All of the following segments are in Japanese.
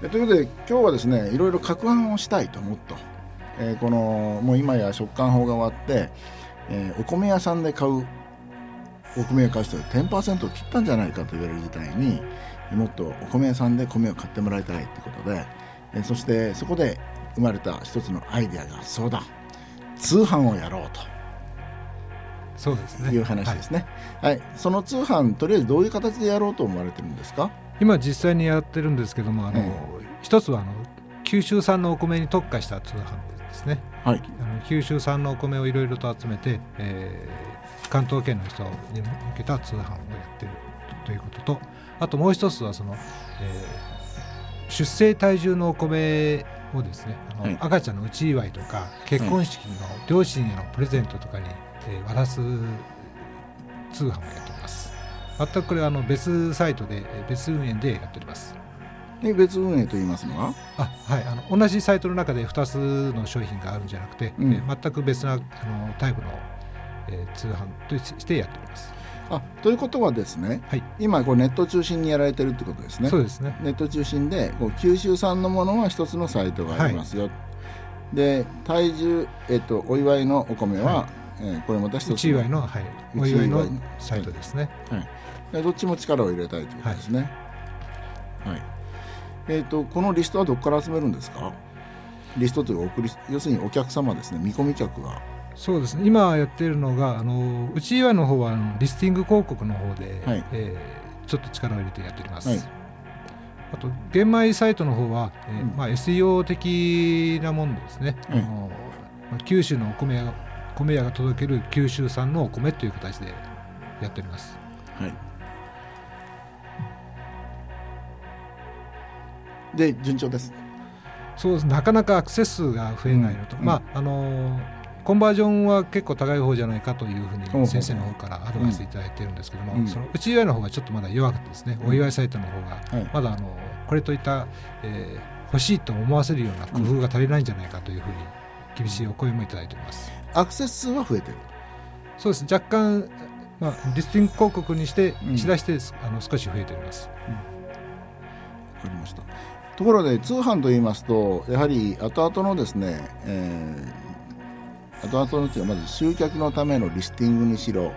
ということで今日はですねいろいろ攪拌をしたいともっと、えー、このもう今や食感法が終わって、えー、お米屋さんで買うお米を買う人は10%を切ったんじゃないかと言われる事態にもっとお米屋さんで米を買ってもらいたいってことで、えー、そしてそこで生まれた一つのアイデアがそうだ通販をやろうと。そうですね。いう話ですね。はい、はい、その通販とりあえずどういう形でやろうと思われてるんですか？今実際にやってるんですけども、あの、一つはあの九州産のお米に特化した通販ですね。はい。あの九州産のお米をいろいろと集めて、えー、関東圏の人に向けた通販をやってるということと、あともう一つはその、えー、出生体重のお米をですねあの、はい、赤ちゃんの内祝いとか結婚式の両親へのプレゼントとかに、えー、渡す通販をやって全くこれはあの別サイトで別運営でやっております。別運営と言いますのは？あ、はい、あの同じサイトの中で2つの商品があるんじゃなくて、うん、え全く別なあのタイプの、えー、通販としてやっております。あということはですね、はい、今こうネット中心にやられてるってことですね。そうですね。ネット中心でこう九州産のものは一つのサイトがありますよ。はい、で体重、えっと、お祝いのお米は、はい、えー、これまた一つ祝いの、はい、お祝いのサイトですね。はい。でどっちも力を入れたいということですね。はい、えーと、このリストはどこから集めるんですか？リストという送り要するにお客様ですね。見込み客が。そうですね。今やってるのがあのうち祝いの方はあのリスティング広告の方で、はい、えー、ちょっと力を入れてやっております、はい、あと玄米サイトの方は、えー、うん、まあ、SEO 的なものですね、あのまあ、九州のお米屋米屋が届ける九州産のお米という形でやっております、はい、で順調ですそうです。なかなかアクセス数が増えないのと、うん、まああのコンバージョンは結構高い方じゃないかというふうに先生の方からアドバイスいただいてるんですけども、うん、そのうち祝いの方がちょっとまだ弱くてですね、お祝いサイトの方がまだあのこれといった、えー、欲しいと思わせるような工夫が足りないんじゃないかというふうに厳しいお声もいただいております。アクセス数は増えてる。そうです。若干、まあ、リスティング広告にしてしだして、うん、あの少し増えております。わ、うん、かりました。ところで通販といいますとやはり後々のですね、えー後々のうちはまず集客のためのリスティングにしろ、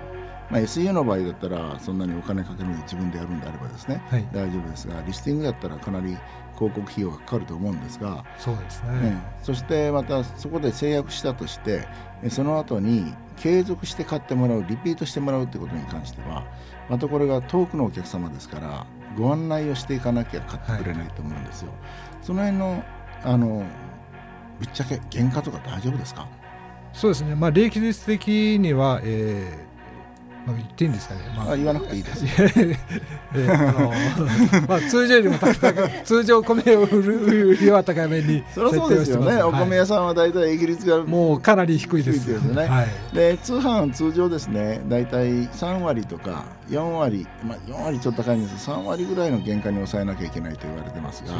まあ、SEO の場合だったらそんなにお金かけるのに自分でやるんであればですね、はい、大丈夫ですがリスティングだったらかなり広告費用がかかると思うんですがそうですね、ね、そしてまたそこで制約したとしてその後に継続して買ってもらうリピートしてもらうということに関してはまたこれが遠くのお客様ですからご案内をしていかなきゃ買ってくれないと思うんですよ。はい、その辺のあのぶっちゃけ原価とか大丈夫ですか？そうですね、まあ、利益率的には、えーまあ、言っていいんですかね、まあ、言わなくていいです。えー、あのまあ、通常よりも通常米を売る売りは高めにそりゃそうですよね、はい、お米屋さんは大体利益率がもうかなり低いです。ですね、はい、で通販通常ですね。大体3割とか4割、まあ、4割ちょっと高いんです3割ぐらいの原価に抑えなきゃいけないと言われてますが、ね、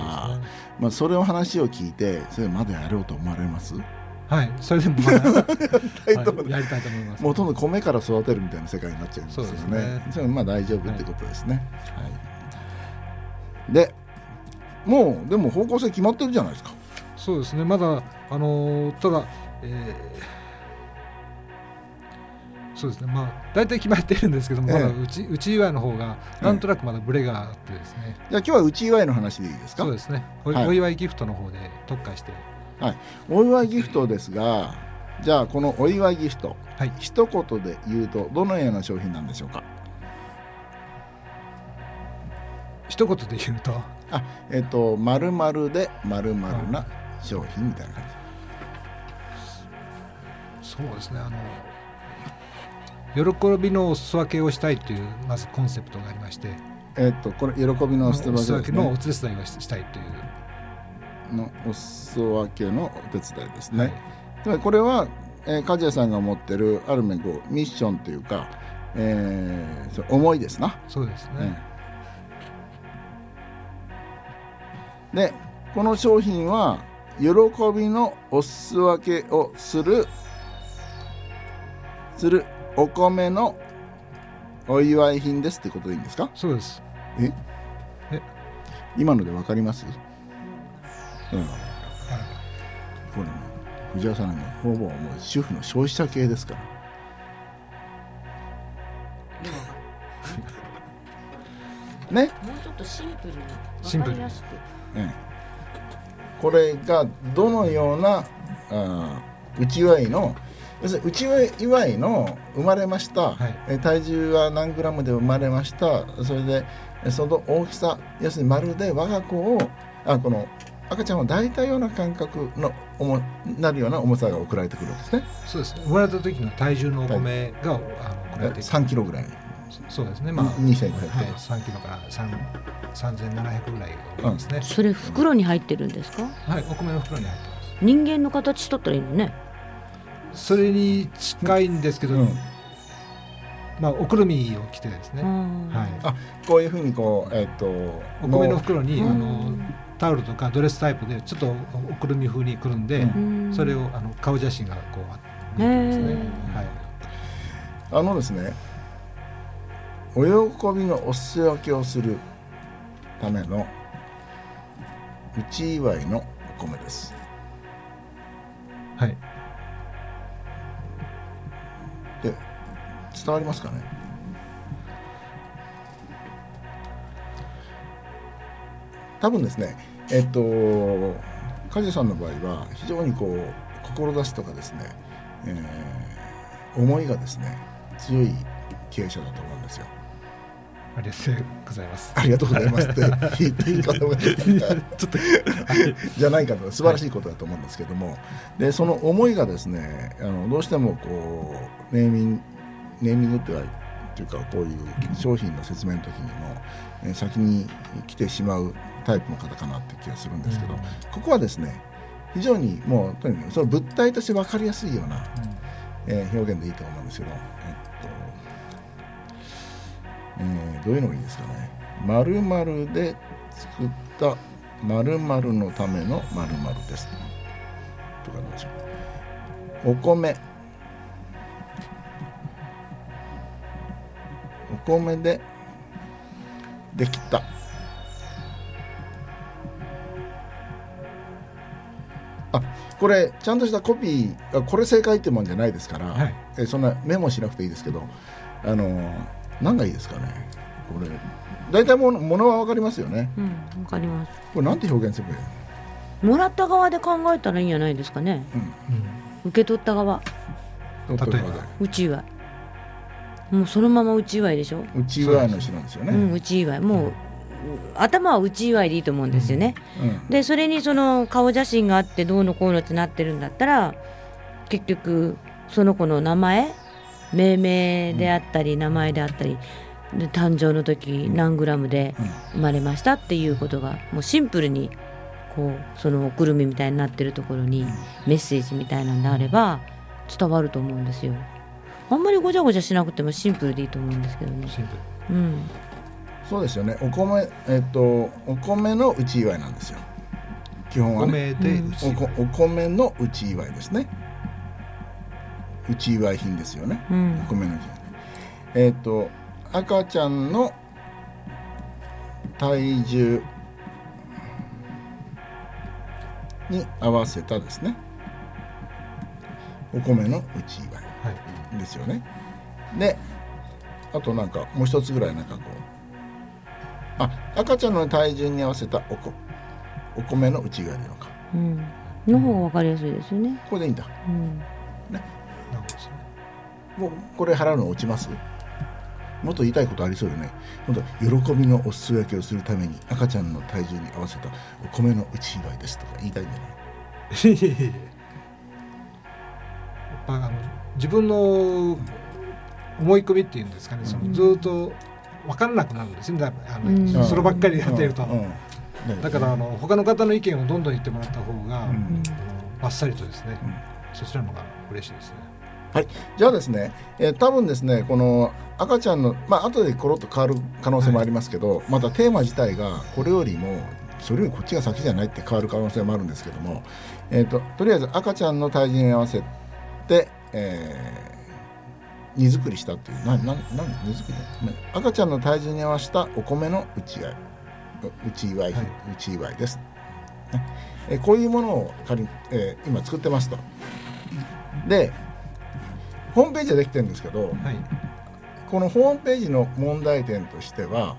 まあ、それを話を聞いてそれまだやろうと思われます？はい、それでも、まあはい、やりたいと思います。ほとんど米から育てるみたいな世界になっちゃうんですよね。それ、ね、まあ大丈夫ってことですね。はい、で、もうでも方向性決まってるじゃないですか。そうですね。まだあのただ、えー、そうですね。まあ大体決まってるんですけども、ええ、まだうちうち祝いの方がなんとなくまだブレがあってですね。じゃあ今日はうち祝いの話でいいですか？そうですね。お,、お祝いギフトの方で特化して。はい、お祝いギフトですがじゃあこのお祝いギフト、はい、一言で言うとどのような商品なんでしょうか？一言で言うと？あえっ、ー、とまるまるでまるまるな商品みたいな感じ。そうですね。あの喜びのお裾分けをしたいというまずコンセプトがありまして。えっ、ー、とこれ喜びのお裾分け、ね、のお手伝いをしたいというのお裾分けのお手伝いですね。はい、これは、えー、梶谷さんが持ってるある面こうミッションというか、えー、思いですな。そうですね。でこの商品は喜びのお裾分けをするするお米のお祝い品ですってことでいいんですか？そうですえ？え？今ので分かります？うん、これね藤原さんはほぼもう主婦の消費者系ですから。ね。もうちょっとシンプルに分かりやすく、ええ、これがどのようなあ内祝いの要するに内祝いの生まれました、はい、体重は何グラムで生まれました。それでその大きさ要するにまるで我が子をあこの赤ちゃんを抱いたような感覚の重なるような重さが送られてくるんですね。そうですね。生まれた時の体重のお米が、はい、あの送られて3キロぐらい。そうですね。まあ2500はい、3キロから3 3700ぐらいですね、うん、それ袋に入ってるんですか？はい、お米の袋に入ってます。人間の形しとったらいいのね。それに近いんですけど、うん、まあおくるみを着てですね、はい、あこういうふうにこうえっ、ー、とお米の袋にあのタオルとかドレスタイプでちょっとおくるみ風にくるんで、それをあの顔写真がこう見えですね、はい、あのですねお喜びのお裾分けをするための内祝いのお米です。はい。で伝わりますかね？多分ですねえっと梶さんの場合は非常にこう志とかですね、えー、思いがですね強い経営者だと思うんですよ。ありがとうございます。ありがとうございますって言っていいかと思ちょっと じゃないかと素晴らしいことだと思うんですけども、はい、でその思いがですねあのどうしてもこうネーミングネーミングってはというかこういう商品の説明の時にも、え先に来てしまうタイプの方かなって気がするんですけど、うん、ここはですね非常にもうとにかくその物体として分かりやすいような、うん、えー、表現でいいと思うんですけど、えっとえー、どういうのがいいですかね。〇〇で作った〇〇のための〇〇です。とかどうでしょう。お米。お米でできたこれちゃんとしたコピーこれ正解ってもんじゃないですから、はい、えそんなメモしなくていいですけどあの何がいいですかね？これ大体ものものは分かりますよね。うん分かります。これなんて表現すればいいもらった側で考えたらいいんじゃないですかね、うん、受け取った側。例えば。うち祝い。もうそのままうち祝いでしょ？うち祝いの人なんですよね。うんうち祝い。もう、頭は内祝いでいいと思うんですよね。うんうん、でそれにその顔写真があってどうのこうのってなってるんだったら結局その子の名前命名であったり名前であったりで誕生の時何グラムで生まれましたっていうことがもうシンプルにこうそのおくるみみたいになってるところにメッセージみたいなんであれば伝わると思うんですよ。あんまりごちゃごちゃしなくてもシンプルでいいと思うんですけどね。うん。そうですよね。お米えっとお米の内祝いなんですよ。基本はね。お米でお米の内祝いですね。内祝い品ですよね。うん、お米の内祝い。えっと赤ちゃんの体重に合わせたですね。お米の内祝いですよね。はい、で、あとなんかもう一つぐらいなんかこう。あ赤ちゃんの体重に合わせたおこお米の内側でのか、うん、の方が分かりやすいですよね、これでいいんだ、うん、ね。もうこれ払うの落ちます？もっと言いたいことありそうよね。本当喜びのお裾分けをするために赤ちゃんの体重に合わせたお米の内祝いですとか言いたいんじゃないあの自分の思い込みっていうんですかね、そのずっと分からなくなるんですね。あの、うん、そればっかりやってると、だからあの他の方の意見をどんどん言ってもらった方が、うん、あっさりとですね、そちらの方が嬉しいですね。はい、じゃあですね、えー、多分ですねこの赤ちゃんのまあ後でコロッと変わる可能性もありますけど、はい、またテーマ自体がこれよりもそれよりこっちが先じゃないって変わる可能性もあるんですけども、えーと、とりあえず赤ちゃんの体重に合わせて、え荷造りしたっていう。ななな荷造り赤ちゃんの体重に合わせたお米の内祝い。内祝い、はい、内祝いです。ね、えこういうものを仮に、えー、今作ってますと。でホームページはできてるんですけど、はい、このホームページの問題点としては、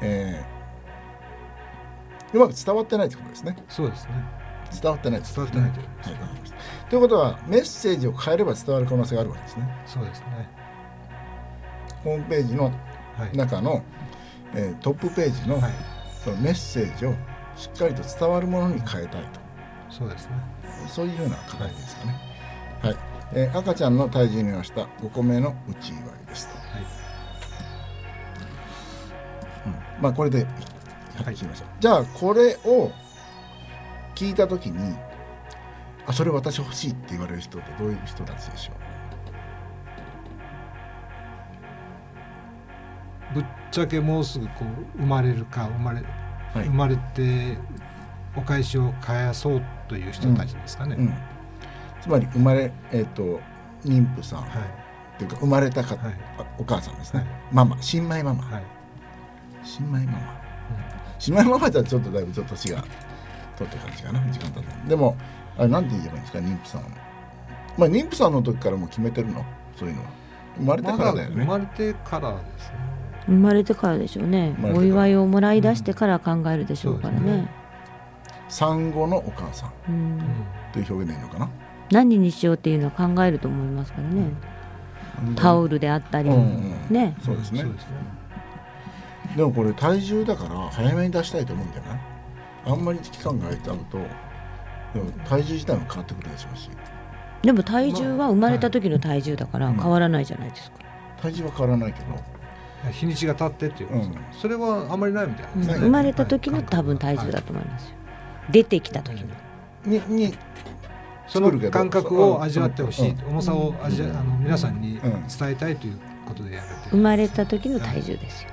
えー、うまく伝わってないということですね。そうですね。伝わってない伝わってないということです、はい、ということはメッセージを変えれば伝わる可能性があるわけですね。そうですね。ホームページの中の、はい、えー、トップページの、はい、そのメッセージをしっかりと伝わるものに変えたいと。そうですね。そういうような課題ですかね。はい、えー、赤ちゃんの体重に合わせた5個目の内祝いですと、はい。うん、まあこれでやってきました、はい、じゃあこれを聞いた時にあそれ私欲しいって言われる人ってどういう人たちでしょう？ぶっちゃけもうすぐこう生まれるか生まれ、はい、生まれてお返しを返そうという人たちですかね。うん。うん、つまり生まれ、えーと、妊婦さん、はい、っていうか生まれたか、はい、お母さんですね、ママ。新米ママ、新米ママ、うん、新米ママじゃちょっとだいぶちょっと違う取った感じかな。時間経ったでもあれなんて言えばいいんですか妊婦さんは。まあ妊婦さんの時からも決めてるの？そういうのは。生まれてからだよね、生まれてからですね。生まれてからでしょうね。お祝いをもらい出してから考えるでしょうからね。うんね、産後のお母さん。という表現でいいのかな？何にしようっていうのは考えると思いますからね、うん、タオルであったり、うんうん、ね。そうですね。でもこれ体重だから早めに出したいと思うんじゃない？あんまり期間が空いちゃうと体重自体も変わってくるでしょうしでも体重は生まれた時の体重だから変わらないじゃないですか、うん、体重は変わらないけど。日にちが経ってっていう、うん、それはあんまりないみたいな、うん、生まれた時の多分体重だと思いますよ、出てきた時の。ににその感覚を味わってほしい、重さを味あの皆さんに伝えたいということでやられて生まれた時の体重ですよ、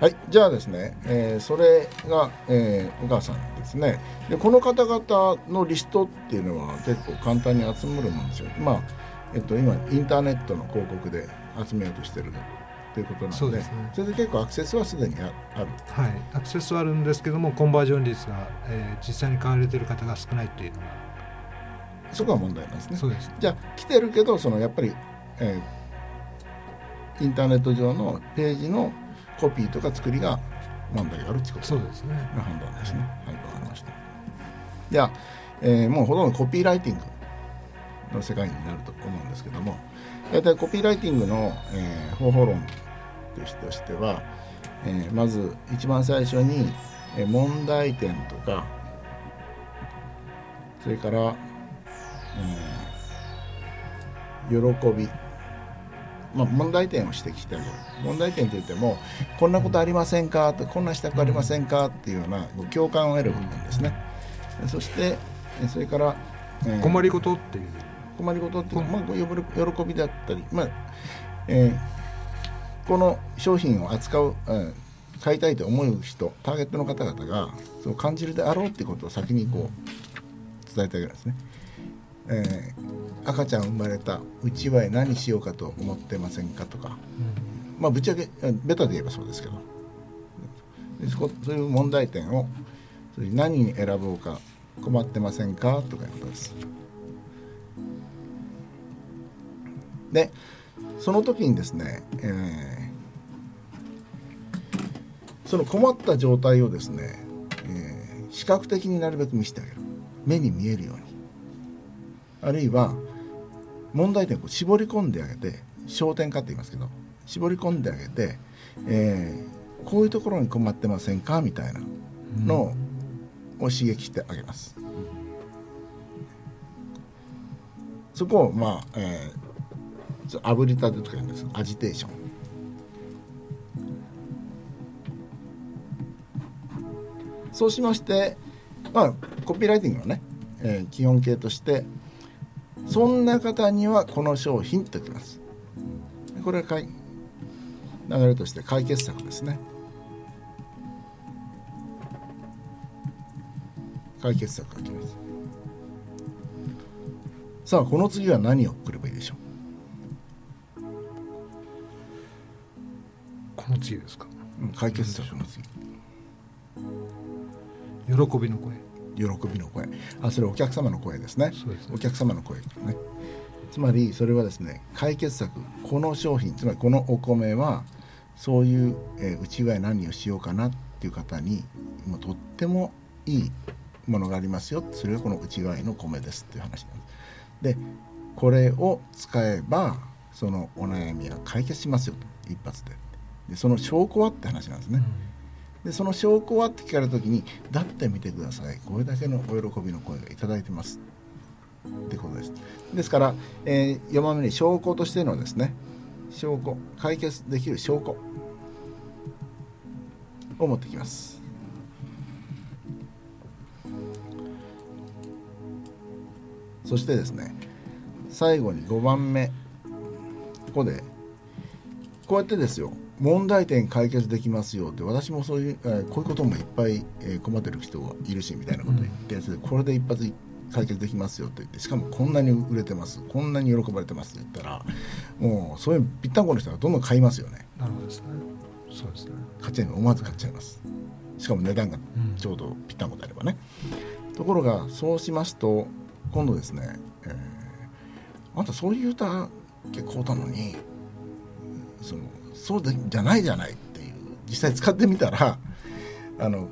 はいじゃあですね、えー、それが、えー、お母さんですね。でこの方々のリストっていうのは結構簡単に集まるもんですよ。まあえっと今インターネットの広告で集めようとしてるということなので、ね、それで結構アクセスはすでにある。はいアクセスはあるんですけどもコンバージョン率が、えー、実際に買われてる方が少ないというのが。そこが問題なんですね。そうです。じゃあ来てるけどそのやっぱり、えー、インターネット上のページのコピーとか作りが問題があるってこと。そうですね。の判断ですね。はいわ、かりました。じゃあ、えー、もうほとんどコピーライティングの世界になると思うんですけども。大体コピーライティングの、えー、方法論としては、えー、まず一番最初に、えー、問題点とかそれから、えー、喜びまあ、問題点を指摘してる。問題点といってもこんなことありませんか？とこんなしたくありませんか？っていうような共感を得る部分ですね。そしてそれから、えー、困りごとっていう。困りごとっていうまあ、喜びだったり、まあえー、この商品を扱う、えー、買いたいと思う人ターゲットの方々がそう感じるであろうってことを先にこう伝えてあげるんですね。えー、赤ちゃん生まれたうちは何しようかと思ってませんかとか、うん、まあぶっちゃけベタで言えばそうですけど。そういう問題点をそれ何に選ぼうか困ってませんかとかいうことです。でその時にですね、えー、その困った状態をですね、えー、視覚的になるべく見せてあげる。目に見えるように。あるいは問題点を絞り込んであげて焦点化って言いますけど絞り込んであげて、えー、こういうところに困ってませんかみたいなのを刺激してあげます。そこをまあ、えー、炙りたてとか言うんですアジテーション。そうしまして、まあ、コピーライティングのね、えー、基本形としてそんな方にはこの商品ときます。これは流れとして解決策ですね。解決策がきます。さあこの次は何を送ればいいでしょう？この次ですか、うん、解決策の次。喜びの声喜びの声。あそれお客様の声ですね、ね、お客様の声ね。つまりそれはですね解決策この商品つまりこのお米はそういう、えー、内側何をしようかなっていう方に今とってもいいものがありますよ。それがこの内側の米ですっていう話なんです。でこれを使えばそのお悩みは解決しますよ。と一発で。でその証拠はって話なんですね。でその証拠はって聞かれた時に「だって見てくださいこれだけのお喜びの声が頂いてます」ってことです。ですから、えー、4番目に証拠としてのですね証拠解決できる証拠を持ってきます。そしてですね最後に5番目ここでこうやってですよ問題点解決できますよって私もそういう、えー、こういうこともいっぱい、えー、困ってる人がいるしみたいなこと言って、うん、これで一発解決できますよって言ってしかもこんなに売れてますこんなに喜ばれてますって言ったらもうそういうぴったんこの人がどんどん買いますよね。なるほどですね。そうですね。買っちゃい思わず買っちゃいます。しかも値段がちょうどぴったんこであればね。うん、ところがそうしますと今度ですね、えー、あんたそういう歌結構たのにそのそうでじゃないじゃないっていう実際使ってみたらあの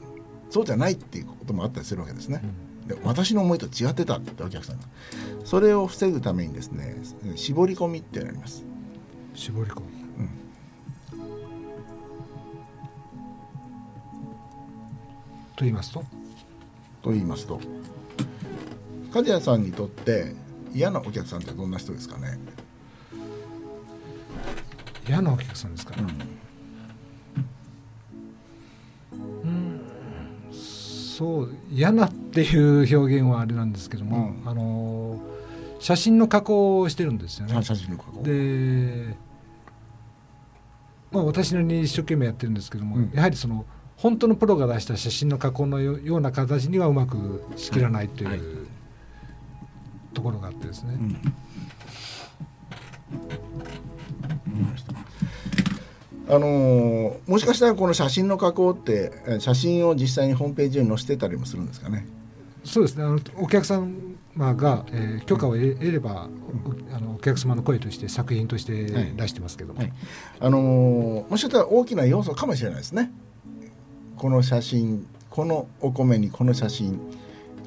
そうじゃないっていうこともあったりするわけですね。で私の思いと違ってたってお客さんが。それを防ぐためにですね絞り込みってなります。絞り込み、うん、と言いますと？と言いますと梶谷さんにとって嫌なお客さんってどんな人ですかね？嫌なお客さんですか、うん、そう嫌なっていう表現はあれなんですけども、うん、あの写真の加工をしてるんですよね。写真の加工。で、まあ、私なりに一生懸命やってるんですけども、うん、やはりその本当のプロが出した写真の加工のような形にはうまくしきらないという、はい。ところがあってですね。あのー、もしかしたらこの写真の加工って写真を実際にホームページに載せてたりもするんですかね？そうですね。あのお客様が、えー、許可を得れば、うん、あのお客様の声として作品として出してますけど。も、はい。はい、あのー、もしかしたら大きな要素かもしれないですね。この写真このお米にこの写真。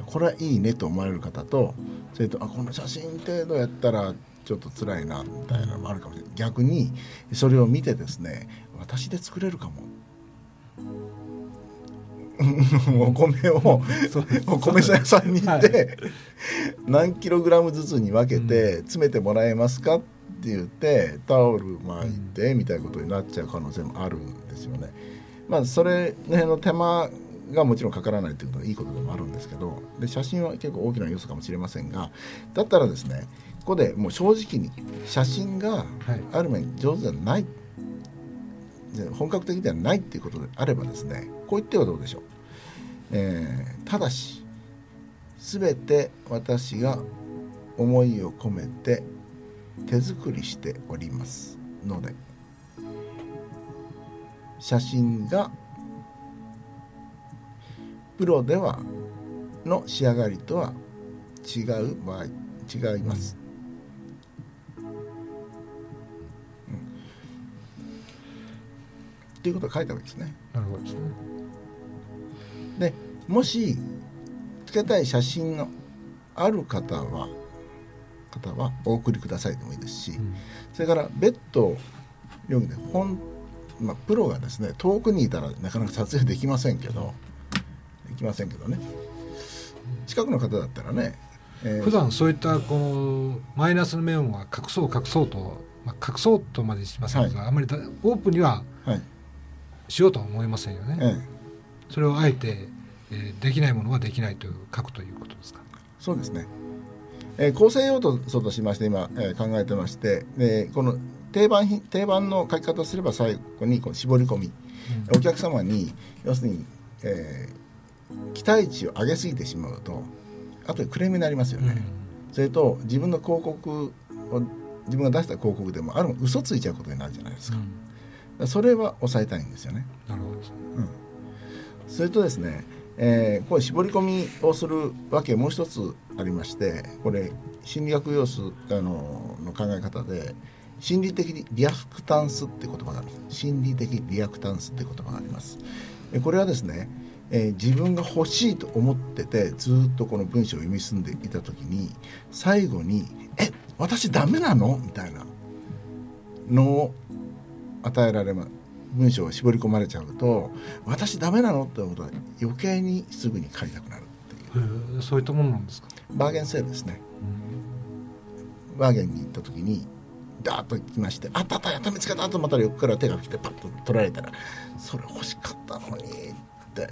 これはいいねと思われる方とそれとあこの写真程度やったらちょっと辛いなみたいなのもあるかもしれない。逆にそれを見てですね私で作れるかも。お米をお米屋さんに行って、何キログラムずつに分けて詰めてもらえますかって言ってタオル巻いてみたいなことになっちゃう可能性もあるんですよね。まあそれの手間がもちろんかからないということはいいことでもあるんですけどで写真は結構大きな要素かもしれませんがだったらですねここでもう正直に写真がある面上手じゃない、はい、本格的ではないっていうことであればですねこう言ってはどうでしょう、えー、ただし全て私が思いを込めて手作りしております。ので写真がプロではの仕上がりとは違う場合違います。っていうことを書いたわけですね。なるほどですね。でもしつけたい写真のある方は方はお送りくださいでもいいですし、うん、それから別途料金で本、まあ、プロがですね遠くにいたらなかなか撮影できませんけどきませんけどね近くの方だったらね、えー、普段そういったこのマイナスの面は隠そう隠そうと、まあ、隠そうとまでしませんが、はい、あんまりオープンにはしようとは思いませんよね、はい、それをあえて、えー、できないものはできないという書くということですか？そうですね、えー、構成用途としまして今、えー、考えてましてでこの定番定番の書き方をすれば最後にこの絞り込み、うん、お客様に要するに、えー、期待値を上げすぎてしまうと後でクレームになりますよね、うん、それと自分の広告を自分が出した広告でもある嘘ついちゃうことになるじゃないですか,、うん、それは抑えたいんですよね。なるほど、うん、それとですね、えー、これ絞り込みをするわけもう一つありましてこれ心理学要素あのの考え方で心理的リアクタンスって言葉があります。心理的リアクタンスって言葉があります。これはですね、えー、自分が欲しいと思っててずっとこの文章を読み進んでいた時に最後に「え私ダメなの?」みたいなのを与えられます文章を絞り込まれちゃうと私ダメなのって思うと余計にすぐに書いたくなるっていう。そういったものなんですか？バーゲンセールですね、バーゲンに行った時にダーッと来まして「あったあったやった見つけた」とまた横から手が来てパッと取られたら「それ欲しかったのに」って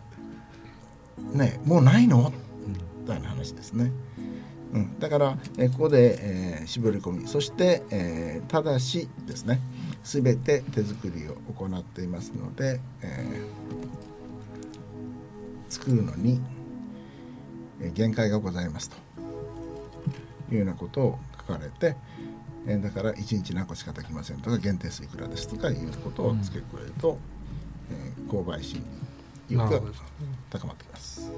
「ねもうないの?」みたいな話ですね。うん、だから、えここで、えー、絞り込み。そして、えー、ただしですね全て手作りを行っていますので、えー、作るのに限界がございますと。いうようなことを書かれて、えー、だから1日何個しかできませんとか限定数いくらですとかいうことを付け加えると、うん、えー、購買心理欲が高まってきます。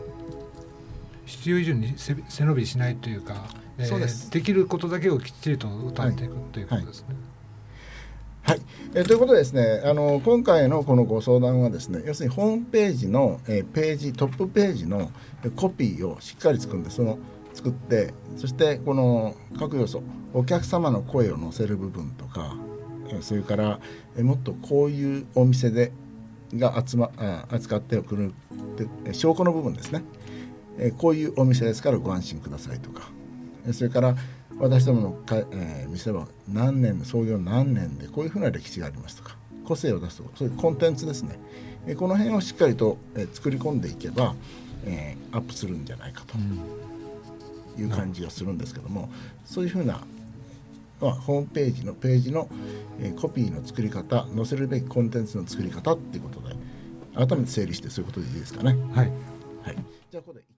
必要以上に背伸びしないというか、えー、そうです。できることだけをきっちりと歌っていく、はい、ということですね。はい、はい。えー、ということでですねあの今回のこのご相談はですね要するにホームページの、えー、ページトップページのコピーをしっかり作るんでその作ってそしてこの各要素お客様の声を載せる部分とかそれから、えー、もっとこういうお店でが集、ま、あ扱ってくる証拠の部分ですね。えこういうお店ですからご安心くださいとか。それから私どものか、えー、店は何年創業何年でこういうふうな歴史がありますとか個性を出すとかそういうコンテンツですね、えこの辺をしっかりと、え作り込んでいけば、えー、アップするんじゃないかという感じがするんですけども、そういうふうな、まあ、ホームページのページの、えコピーの作り方載せるべきコンテンツの作り方っていうことで改めて整理してそういうことでいいですかね。はい、はい、じゃあここで